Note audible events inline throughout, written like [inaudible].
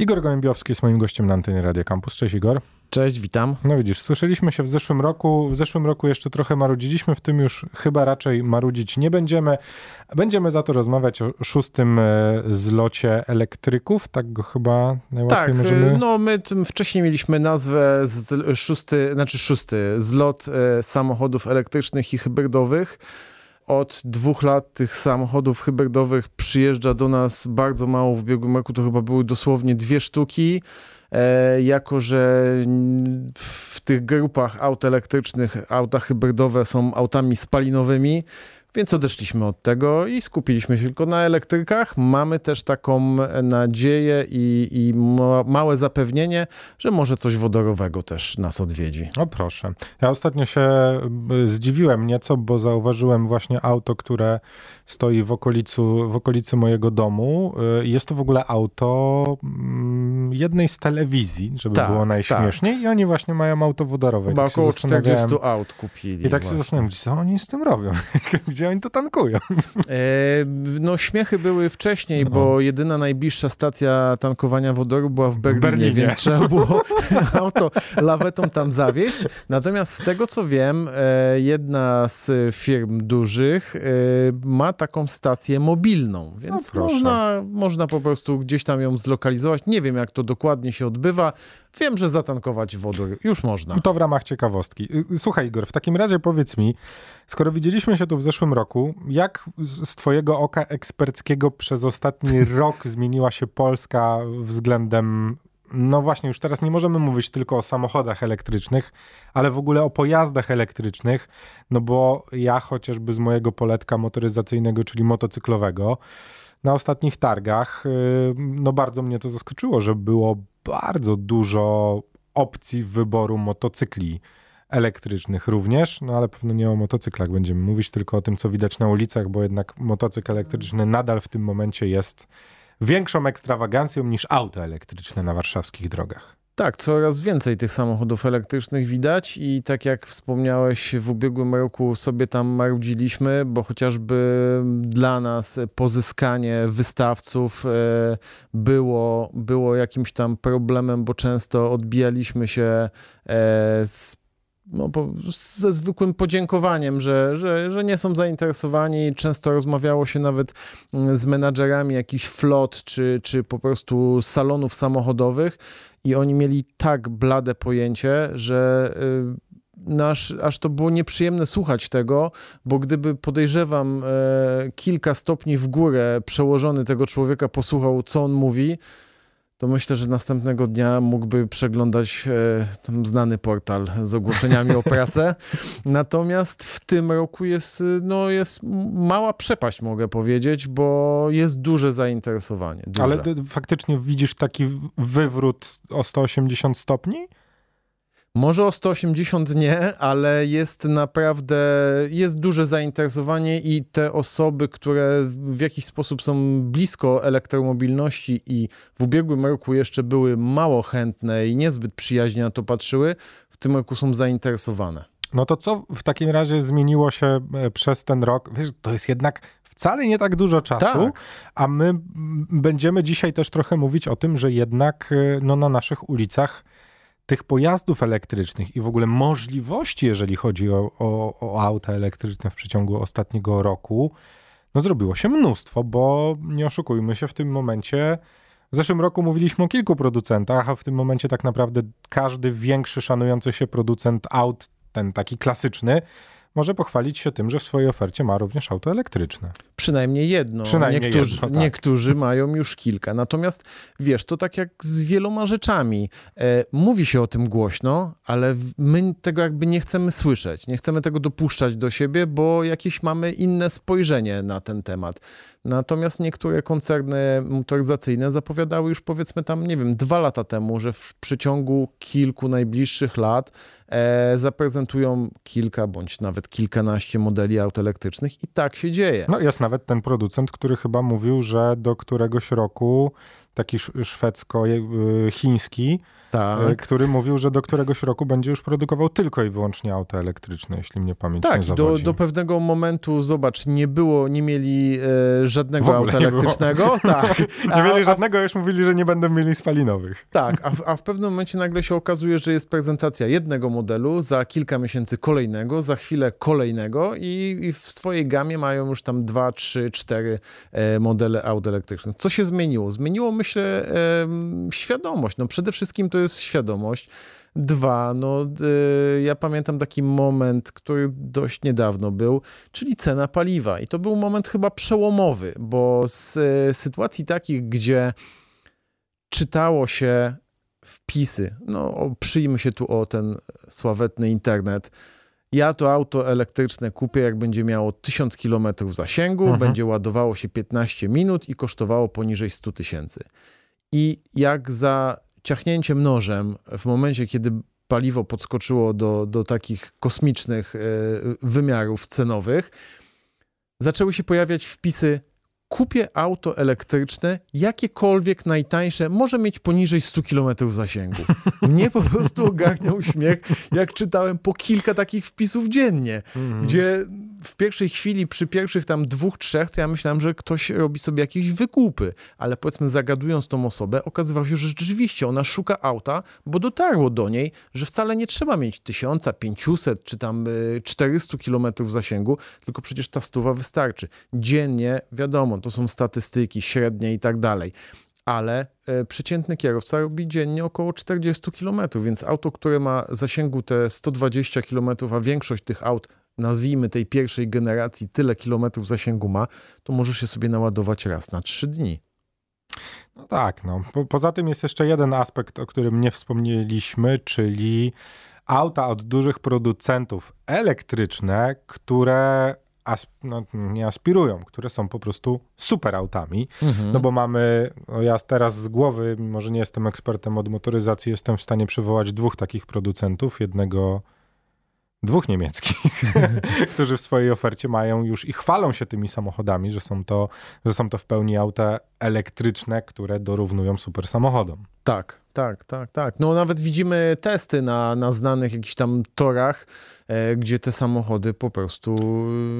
Igor Gołębiowski jest moim gościem na antenie Radia Campus. Cześć Igor. Cześć, witam. No widzisz, słyszeliśmy się w zeszłym roku. W zeszłym roku jeszcze trochę marudziliśmy, w tym już chyba raczej marudzić nie będziemy. Będziemy za to rozmawiać o szóstym e, zlocie elektryków, tak go chyba najłatwiej tak, możemy... no my wcześniej mieliśmy nazwę z, szósty, znaczy szósty zlot e, samochodów elektrycznych i hybrydowych. Od dwóch lat tych samochodów hybrydowych przyjeżdża do nas bardzo mało. W ubiegłym roku to chyba były dosłownie dwie sztuki. E, jako że w tych grupach aut elektrycznych auta hybrydowe są autami spalinowymi, więc odeszliśmy od tego i skupiliśmy się tylko na elektrykach. Mamy też taką nadzieję i, i małe zapewnienie, że może coś wodorowego też nas odwiedzi. O proszę. Ja ostatnio się zdziwiłem nieco, bo zauważyłem właśnie auto, które stoi w, okolicu, w okolicy mojego domu. Y, jest to w ogóle auto mm, jednej z telewizji, żeby tak, było najśmieszniej tak. i oni właśnie mają auto wodorowe. Chyba tak około 40 aut kupili. I tak właśnie. się zastanawiam, co oni z tym robią? [laughs] Gdzie oni to tankują? [laughs] E, no śmiechy były wcześniej, no. bo jedyna najbliższa stacja tankowania wodoru była w Berlinie, w Berlinie. więc trzeba [laughs] było [laughs] auto lawetą tam zawieźć. Natomiast z tego co wiem, e, jedna z firm dużych e, ma taką stację mobilną, więc no można, można po prostu gdzieś tam ją zlokalizować. Nie wiem, jak to dokładnie się odbywa. Wiem, że zatankować wodór już można. To w ramach ciekawostki. Y, słuchaj, Igor, w takim razie powiedz mi, skoro widzieliśmy się tu w zeszłym roku, jak z Twojego oka eksperckiego przez ostatni [laughs] rok zmieniła się Polska względem no właśnie, już teraz nie możemy mówić tylko o samochodach elektrycznych, ale w ogóle o pojazdach elektrycznych, no bo ja chociażby z mojego poletka motoryzacyjnego, czyli motocyklowego, na ostatnich targach, y, no bardzo mnie to zaskoczyło, że było bardzo dużo opcji wyboru motocykli elektrycznych również, no ale pewno nie o motocyklach będziemy mówić, tylko o tym, co widać na ulicach, bo jednak motocykl elektryczny nadal w tym momencie jest większą ekstrawagancją niż auto elektryczne na warszawskich drogach. Tak, coraz więcej tych samochodów elektrycznych widać i tak jak wspomniałeś, w ubiegłym roku sobie tam marudziliśmy, bo chociażby dla nas pozyskanie wystawców e, było, było jakimś tam problemem, bo często odbijaliśmy się e, z no, ze zwykłym podziękowaniem, że, że, że nie są zainteresowani. Często rozmawiało się nawet mm, z menadżerami jakichś flot czy, czy po prostu salonów samochodowych i oni mieli tak blade pojęcie, że y, nasz, aż to było nieprzyjemne słuchać tego, bo gdyby podejrzewam e, kilka stopni w górę przełożony tego człowieka posłuchał, co on mówi, to myślę, że następnego dnia mógłby przeglądać e, znany portal z ogłoszeniami o pracę. [laughs] Natomiast w tym roku jest, no, jest mała przepaść, mogę powiedzieć, bo jest duże zainteresowanie. Duże. Ale faktycznie widzisz taki wywrót o 180 stopni? Może o 180 nie, ale jest naprawdę, jest duże zainteresowanie i te osoby, które w jakiś sposób są blisko elektromobilności i w ubiegłym roku jeszcze były mało chętne i niezbyt przyjaźnie na to patrzyły, w tym roku są zainteresowane. No to co w takim razie zmieniło się e, przez ten rok? Wiesz, to jest jednak wcale nie tak dużo czasu, tak. a my będziemy dzisiaj też trochę mówić o tym, że jednak e, no, na naszych ulicach tych pojazdów elektrycznych i w ogóle możliwości, jeżeli chodzi o, o, o auta elektryczne w przeciągu ostatniego roku, no zrobiło się mnóstwo, bo nie oszukujmy się, w tym momencie w zeszłym roku mówiliśmy o kilku producentach, a w tym momencie tak naprawdę każdy większy, szanujący się producent aut, ten taki klasyczny, może pochwalić się tym, że w swojej ofercie ma również auto elektryczne. Przynajmniej jedno. Przynajmniej niektórzy, jedno, tak. niektórzy mają już kilka. Natomiast wiesz, to tak jak z wieloma rzeczami. E, mówi się o tym głośno, ale my tego jakby nie chcemy słyszeć. Nie chcemy tego dopuszczać do siebie, bo jakieś mamy inne spojrzenie na ten temat. Natomiast niektóre koncerny motoryzacyjne zapowiadały już powiedzmy tam, nie wiem, dwa lata temu, że w przeciągu kilku najbliższych lat e, zaprezentują kilka bądź nawet kilkanaście modeli aut elektrycznych i tak się dzieje. No jest nawet ten producent, który chyba mówił, że do któregoś roku taki szwedzko-chiński, tak. który mówił, że do któregoś roku będzie już produkował tylko i wyłącznie auta elektryczne, jeśli mnie pamięć tak, nie zawodzi. Do, do pewnego momentu, zobacz, nie było, nie mieli e, żadnego auta elektrycznego. [laughs] Tak. nie mieli żadnego, a już mówili, że nie będą mieli spalinowych. Tak, a w, a w pewnym momencie nagle się okazuje, że jest prezentacja jednego modelu, za kilka miesięcy kolejnego, za chwilę kolejnego i, i w swojej gamie mają już tam dwa, trzy, cztery e, modele aut elektrycznych. Co się zmieniło? Zmieniło, myślę, e, świadomość. No przede wszystkim to jest świadomość. Dwa, no y, ja pamiętam taki moment, który dość niedawno był, czyli cena paliwa. I to był moment chyba przełomowy, bo z y, sytuacji takich, gdzie czytało się wpisy, no przyjmy się tu o ten sławetny internet, ja to auto elektryczne kupię, jak będzie miało 1000 km zasięgu, mhm. będzie ładowało się 15 minut i kosztowało poniżej 100 tysięcy. I jak za ciachnięciem nożem w momencie, kiedy paliwo podskoczyło do, do takich kosmicznych e, wymiarów cenowych, zaczęły się pojawiać wpisy kupię auto elektryczne, jakiekolwiek najtańsze, może mieć poniżej 100 km zasięgu. Mnie po prostu ogarniał śmiech, jak czytałem po kilka takich wpisów dziennie, mm. gdzie w pierwszej chwili, przy pierwszych tam dwóch, trzech, to ja myślałem, że ktoś robi sobie jakieś wykupy, ale powiedzmy zagadując tą osobę, okazywało się, że rzeczywiście ona szuka auta, bo dotarło do niej, że wcale nie trzeba mieć 1500 czy tam 400 y, km zasięgu, tylko przecież ta stuwa wystarczy. Dziennie, wiadomo, to są statystyki średnie i tak dalej. Ale e, przeciętny kierowca robi dziennie około 40 km, więc auto, które ma zasięgu te 120 km, a większość tych aut, nazwijmy tej pierwszej generacji, tyle kilometrów zasięgu ma, to możesz się sobie naładować raz na 3 dni. No tak, no. Po, poza tym jest jeszcze jeden aspekt, o którym nie wspomnieliśmy, czyli auta od dużych producentów elektryczne, które no, nie aspirują, które są po prostu super autami. Mhm. No bo mamy, no ja teraz z głowy, mimo że nie jestem ekspertem od motoryzacji, jestem w stanie przywołać dwóch takich producentów. Jednego dwóch niemieckich, [laughs] którzy w swojej ofercie mają już i chwalą się tymi samochodami, że są to, że są to w pełni auta elektryczne, które dorównują super samochodom. Tak, tak, tak, tak. No nawet widzimy testy na, na znanych jakichś tam torach, e, gdzie te samochody po prostu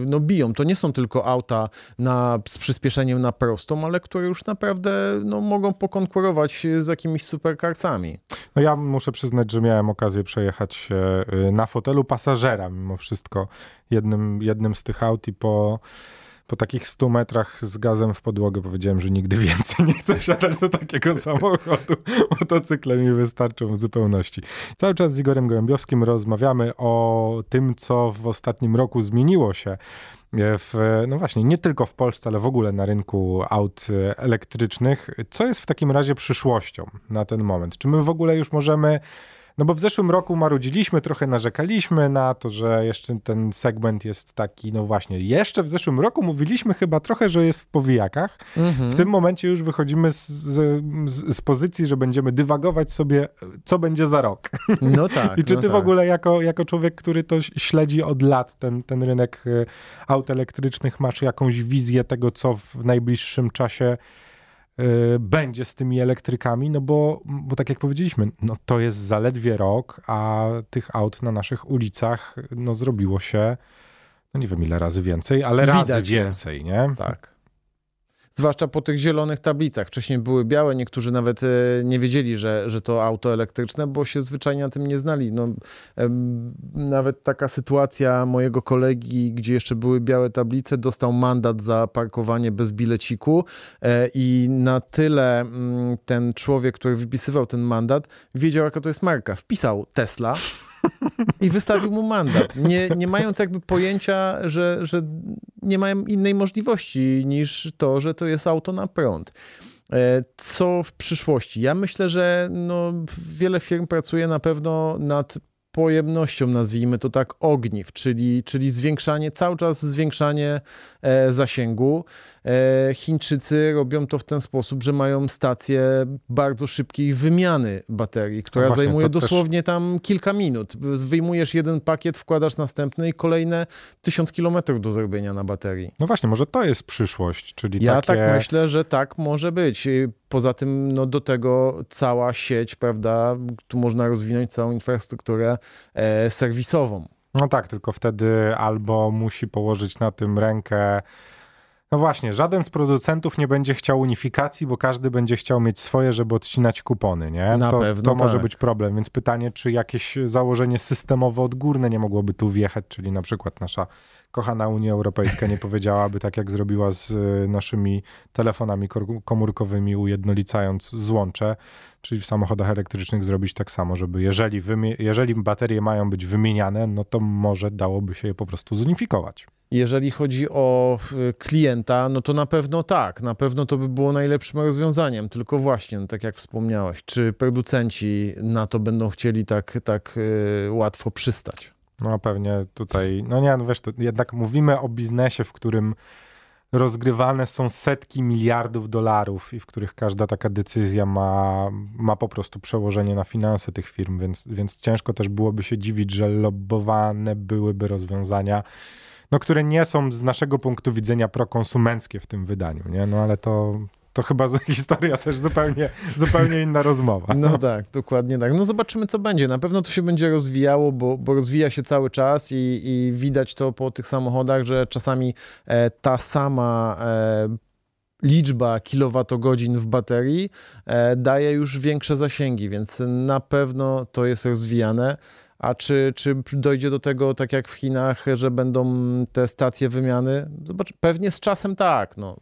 no, biją. To nie są tylko auta na, z przyspieszeniem na prostą, ale które już naprawdę no, mogą pokonkurować z jakimiś supercarsami. No ja muszę przyznać, że miałem okazję przejechać się y, na fotelu pasażera mimo wszystko jednym, jednym z tych aut i po po takich 100 metrach z gazem w podłogę powiedziałem, że nigdy więcej nie chcę wsiadać do takiego [laughs] samochodu. Motocykle mi wystarczą w zupełności. Cały czas z Igorem Gołębiowskim rozmawiamy o tym, co w ostatnim roku zmieniło się w, no właśnie, nie tylko w Polsce, ale w ogóle na rynku aut elektrycznych. Co jest w takim razie przyszłością na ten moment? Czy my w ogóle już możemy no bo w zeszłym roku marudziliśmy, trochę narzekaliśmy na to, że jeszcze ten segment jest taki, no właśnie, jeszcze w zeszłym roku mówiliśmy chyba trochę, że jest w powijakach. Mhm. W tym momencie już wychodzimy z, z, z, pozycji, że będziemy dywagować sobie, co będzie za rok. No tak. [laughs] I czy no ty tak. w ogóle jako, jako człowiek, który to śledzi od lat, ten, ten rynek y, aut elektrycznych, masz jakąś wizję tego, co w najbliższym czasie będzie z tymi elektrykami, no bo, bo tak jak powiedzieliśmy, no to jest zaledwie rok, a tych aut na naszych ulicach no zrobiło się, no nie wiem ile razy więcej, ale Widać razy więcej, nie? Tak zwłaszcza po tych zielonych tablicach. Wcześniej były białe, niektórzy nawet e, nie wiedzieli, że, że to auto elektryczne, bo się zwyczajnie na tym nie znali. No, nawet taka sytuacja mojego kolegi, gdzie jeszcze były białe tablice, dostał mandat za parkowanie bez bileciku e, i na tyle mm, ten człowiek, który wypisywał ten mandat, wiedział, jaka to jest marka. Wpisał Tesla [laughs] i wystawił mu mandat, nie, nie mając jakby pojęcia, że, że nie mają innej możliwości niż to, że to jest auto na prąd. E, co w przyszłości? Ja myślę, że no, wiele firm pracuje na pewno nad pojemnością, nazwijmy to tak, ogniw, czyli, czyli zwiększanie, cały czas zwiększanie e, zasięgu. E, Chińczycy robią to w ten sposób, że mają stację bardzo szybkiej wymiany baterii, która No właśnie, zajmuje to też- dosłownie tam kilka minut. Wyjmujesz jeden pakiet, wkładasz następny i kolejne tysiąc kilometrów do zrobienia na baterii. No właśnie, może to jest przyszłość, czyli Ja takie... tak myślę, że tak może być. Poza tym no, do tego cała sieć, prawda, tu można rozwinąć całą infrastrukturę e, serwisową. No tak, tylko wtedy albo musi położyć na tym rękę. No właśnie, żaden z producentów nie będzie chciał unifikacji, bo każdy będzie chciał mieć swoje, żeby odcinać kupony, nie? Na to, pewno to może tak. być problem, więc pytanie, czy jakieś założenie systemowo odgórne nie mogłoby tu wjechać, czyli na przykład nasza kochana Unia Europejska nie powiedziałaby tak, jak zrobiła z y, naszymi telefonami komórkowymi, ujednolicając złącze, czyli w samochodach elektrycznych zrobić tak samo, żeby jeżeli, jeżeli baterie mają być wymieniane, no to może dałoby się je po prostu zunifikować. Jeżeli chodzi o klienta, no to na pewno tak, na pewno to by było najlepszym rozwiązaniem, tylko właśnie, no tak jak wspomniałeś, czy producenci na to będą chcieli tak, tak y, łatwo przystać? No pewnie tutaj, no nie, no wiesz, to jednak mówimy o biznesie, w którym rozgrywane są setki miliardów dolarów i w których każda taka decyzja ma, ma po prostu przełożenie na finanse tych firm, więc, więc ciężko też byłoby się dziwić, że lobbowane byłyby rozwiązania, no, które nie są z naszego punktu widzenia prokonsumenckie w tym wydaniu, nie? No ale to, to chyba [laughs] historia też zupełnie, zupełnie inna rozmowa. No tak, dokładnie tak. No zobaczymy, co będzie. Na pewno to się będzie rozwijało, bo, bo rozwija się cały czas i, i widać to po tych samochodach, że czasami e, ta sama e, liczba kilowatogodzin w baterii e, daje już większe zasięgi, więc na pewno to jest rozwijane. A czy, czy dojdzie do tego, tak jak w Chinach, że będą te stacje wymiany? Zobacz, pewnie z czasem tak. No.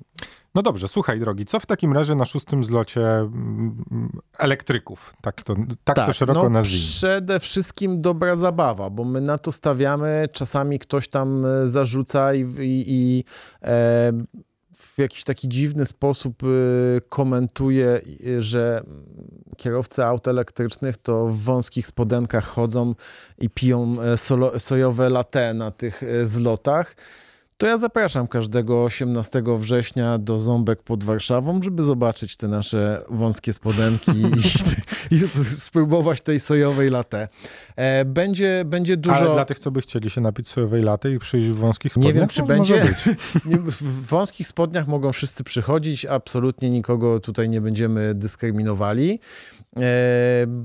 No dobrze, słuchaj drogi, co w takim razie na szóstym zlocie mm, elektryków? Tak to, tak to szeroko no, nazwijmy. Przede wszystkim dobra zabawa, bo my na to stawiamy. Czasami ktoś tam e, zarzuca i, i, i e, w jakiś taki dziwny sposób e, komentuje, e, że kierowcy aut elektrycznych to w wąskich spodenkach chodzą i piją e, sojowe latte na tych e, zlotach. To ja zapraszam każdego 18 września do Ząbek pod Warszawą, żeby zobaczyć te nasze wąskie spodenki i, [laughs] i spróbować tej sojowej latte. E, Będzie, będzie dużo... Ale dla tych, co by chcieli się napić sojowej laty i przyjść w wąskich spodniach, Nie wiem, czy będzie. [laughs] W wąskich spodniach mogą wszyscy przychodzić, absolutnie nikogo tutaj nie będziemy dyskryminowali. E,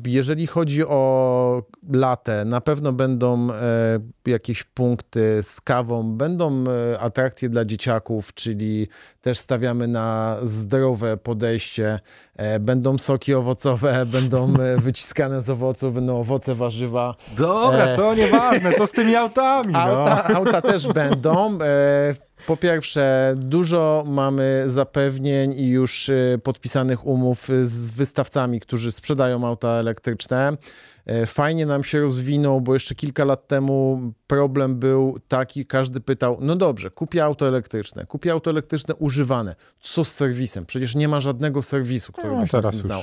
Jeżeli chodzi o latę, na pewno będą e, jakieś punkty z kawą, będą atrakcje dla dzieciaków, czyli też stawiamy na zdrowe podejście. E, Będą soki owocowe, [laughs] będą e, wyciskane z owoców, będą owoce, warzywa. Dobra, E. to nieważne, co z tymi autami, no. Auta, auta też będą. E, Po pierwsze, dużo mamy zapewnień i już e, podpisanych umów z wystawcami, którzy sprzedają auta elektryczne. E, Fajnie nam się rozwinął, bo jeszcze kilka lat temu problem był taki, każdy pytał, no dobrze, kupię auto elektryczne, kupię auto elektryczne używane, co z serwisem? Przecież nie ma żadnego serwisu, który No, byś na teraz tym znał.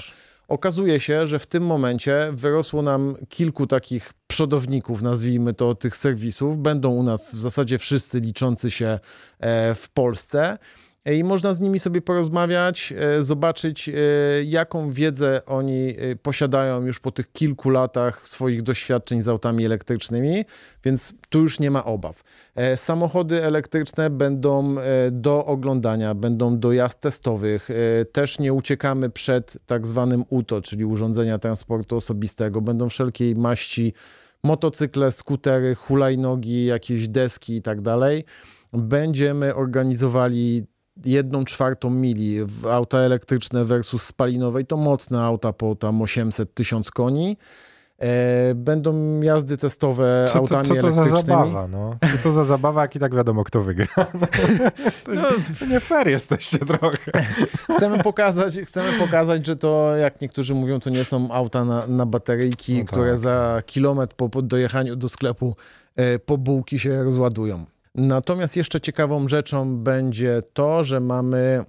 Okazuje się, że w tym momencie wyrosło nam kilku takich przodowników, nazwijmy to, tych serwisów. Będą u nas w zasadzie wszyscy liczący się e, w Polsce. E, I można z nimi sobie porozmawiać, e, zobaczyć, e, jaką wiedzę oni posiadają już po tych kilku latach swoich doświadczeń z autami elektrycznymi, więc tu już nie ma obaw. Samochody elektryczne będą do oglądania, będą do jazd testowych. Też nie uciekamy przed tak zwanym UTO, czyli urządzenia transportu osobistego. Będą wszelkiej maści motocykle, skutery, hulajnogi, jakieś deski i tak dalej. Będziemy organizowali jedną czwartą mili w auta elektryczne versus spalinowe i to mocne auta po tam 800-1000 koni. E, Będą jazdy testowe Co autami co to za zabawa, no? Co to za zabawa, jak i tak wiadomo, kto wygra. [laughs] Jesteś, No, nie fair jesteście trochę. [laughs] chcemy pokazać, chcemy pokazać, że to, jak niektórzy mówią, to nie są auta na, na bateryjki, No które tak. za kilometr po, po dojechaniu do sklepu e, po bułki się rozładują. Natomiast jeszcze ciekawą rzeczą będzie to, że mamy e,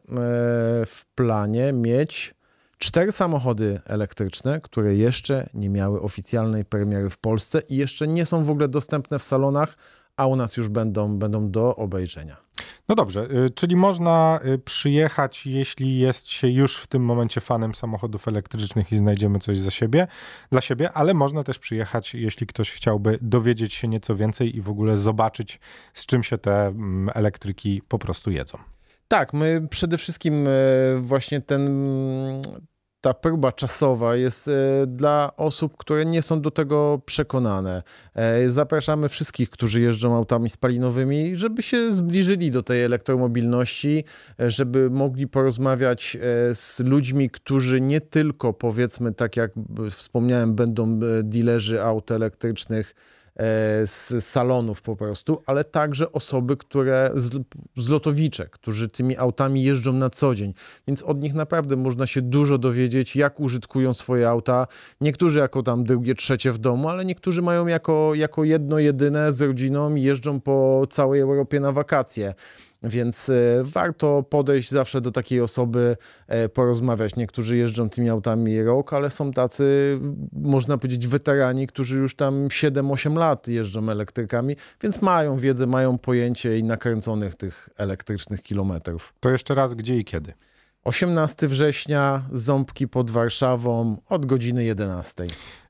w planie mieć cztery samochody elektryczne, które jeszcze nie miały oficjalnej premiery w Polsce i jeszcze nie są w ogóle dostępne w salonach, a u nas już będą, będą do obejrzenia. No dobrze, y, czyli można y, przyjechać, jeśli jest się już w tym momencie fanem samochodów elektrycznych i znajdziemy coś za siebie, dla siebie, ale można też przyjechać, jeśli ktoś chciałby dowiedzieć się nieco więcej i w ogóle zobaczyć, z czym się te mm, elektryki po prostu jedzą. Tak, my przede wszystkim e, właśnie ten, ta próba czasowa jest e, dla osób, które nie są do tego przekonane. E, zapraszamy wszystkich, którzy jeżdżą autami spalinowymi, żeby się zbliżyli do tej elektromobilności, żeby mogli porozmawiać z ludźmi, którzy nie tylko powiedzmy, tak jak wspomniałem, będą dealerzy aut elektrycznych, E, z salonów po prostu, ale także osoby, które z, z lotowicze, którzy tymi autami jeżdżą na co dzień. Więc od nich naprawdę można się dużo dowiedzieć, jak użytkują swoje auta. Niektórzy jako tam drugie, trzecie w domu, ale niektórzy mają jako, jako jedno, jedyne z rodziną i jeżdżą po całej Europie na wakacje. Więc e, warto podejść zawsze do takiej osoby, e, porozmawiać. Niektórzy jeżdżą tymi autami rok, ale są tacy, można powiedzieć, weterani, którzy już tam 7-8 lat jeżdżą elektrykami, więc mają wiedzę, mają pojęcie i nakręconych tych elektrycznych kilometrów. To jeszcze raz, gdzie i kiedy? 18 września, Ząbki pod Warszawą od godziny 11.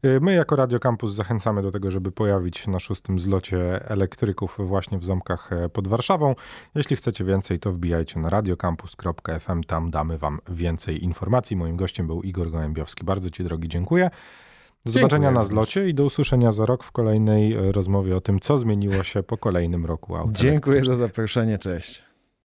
Y, my jako Radio Campus zachęcamy do tego, żeby pojawić się na szóstym zlocie elektryków właśnie w Ząbkach e, pod Warszawą. Jeśli chcecie więcej, to wbijajcie na radiocampus.fm, tam damy wam więcej informacji. Moim gościem był Igor Gołębiowski. Bardzo ci drogi dziękuję. Do zobaczenia Dziękuję na zlocie i do usłyszenia za rok w kolejnej e, rozmowie o tym, co zmieniło się po kolejnym roku Dziękuję za zaproszenie, cześć.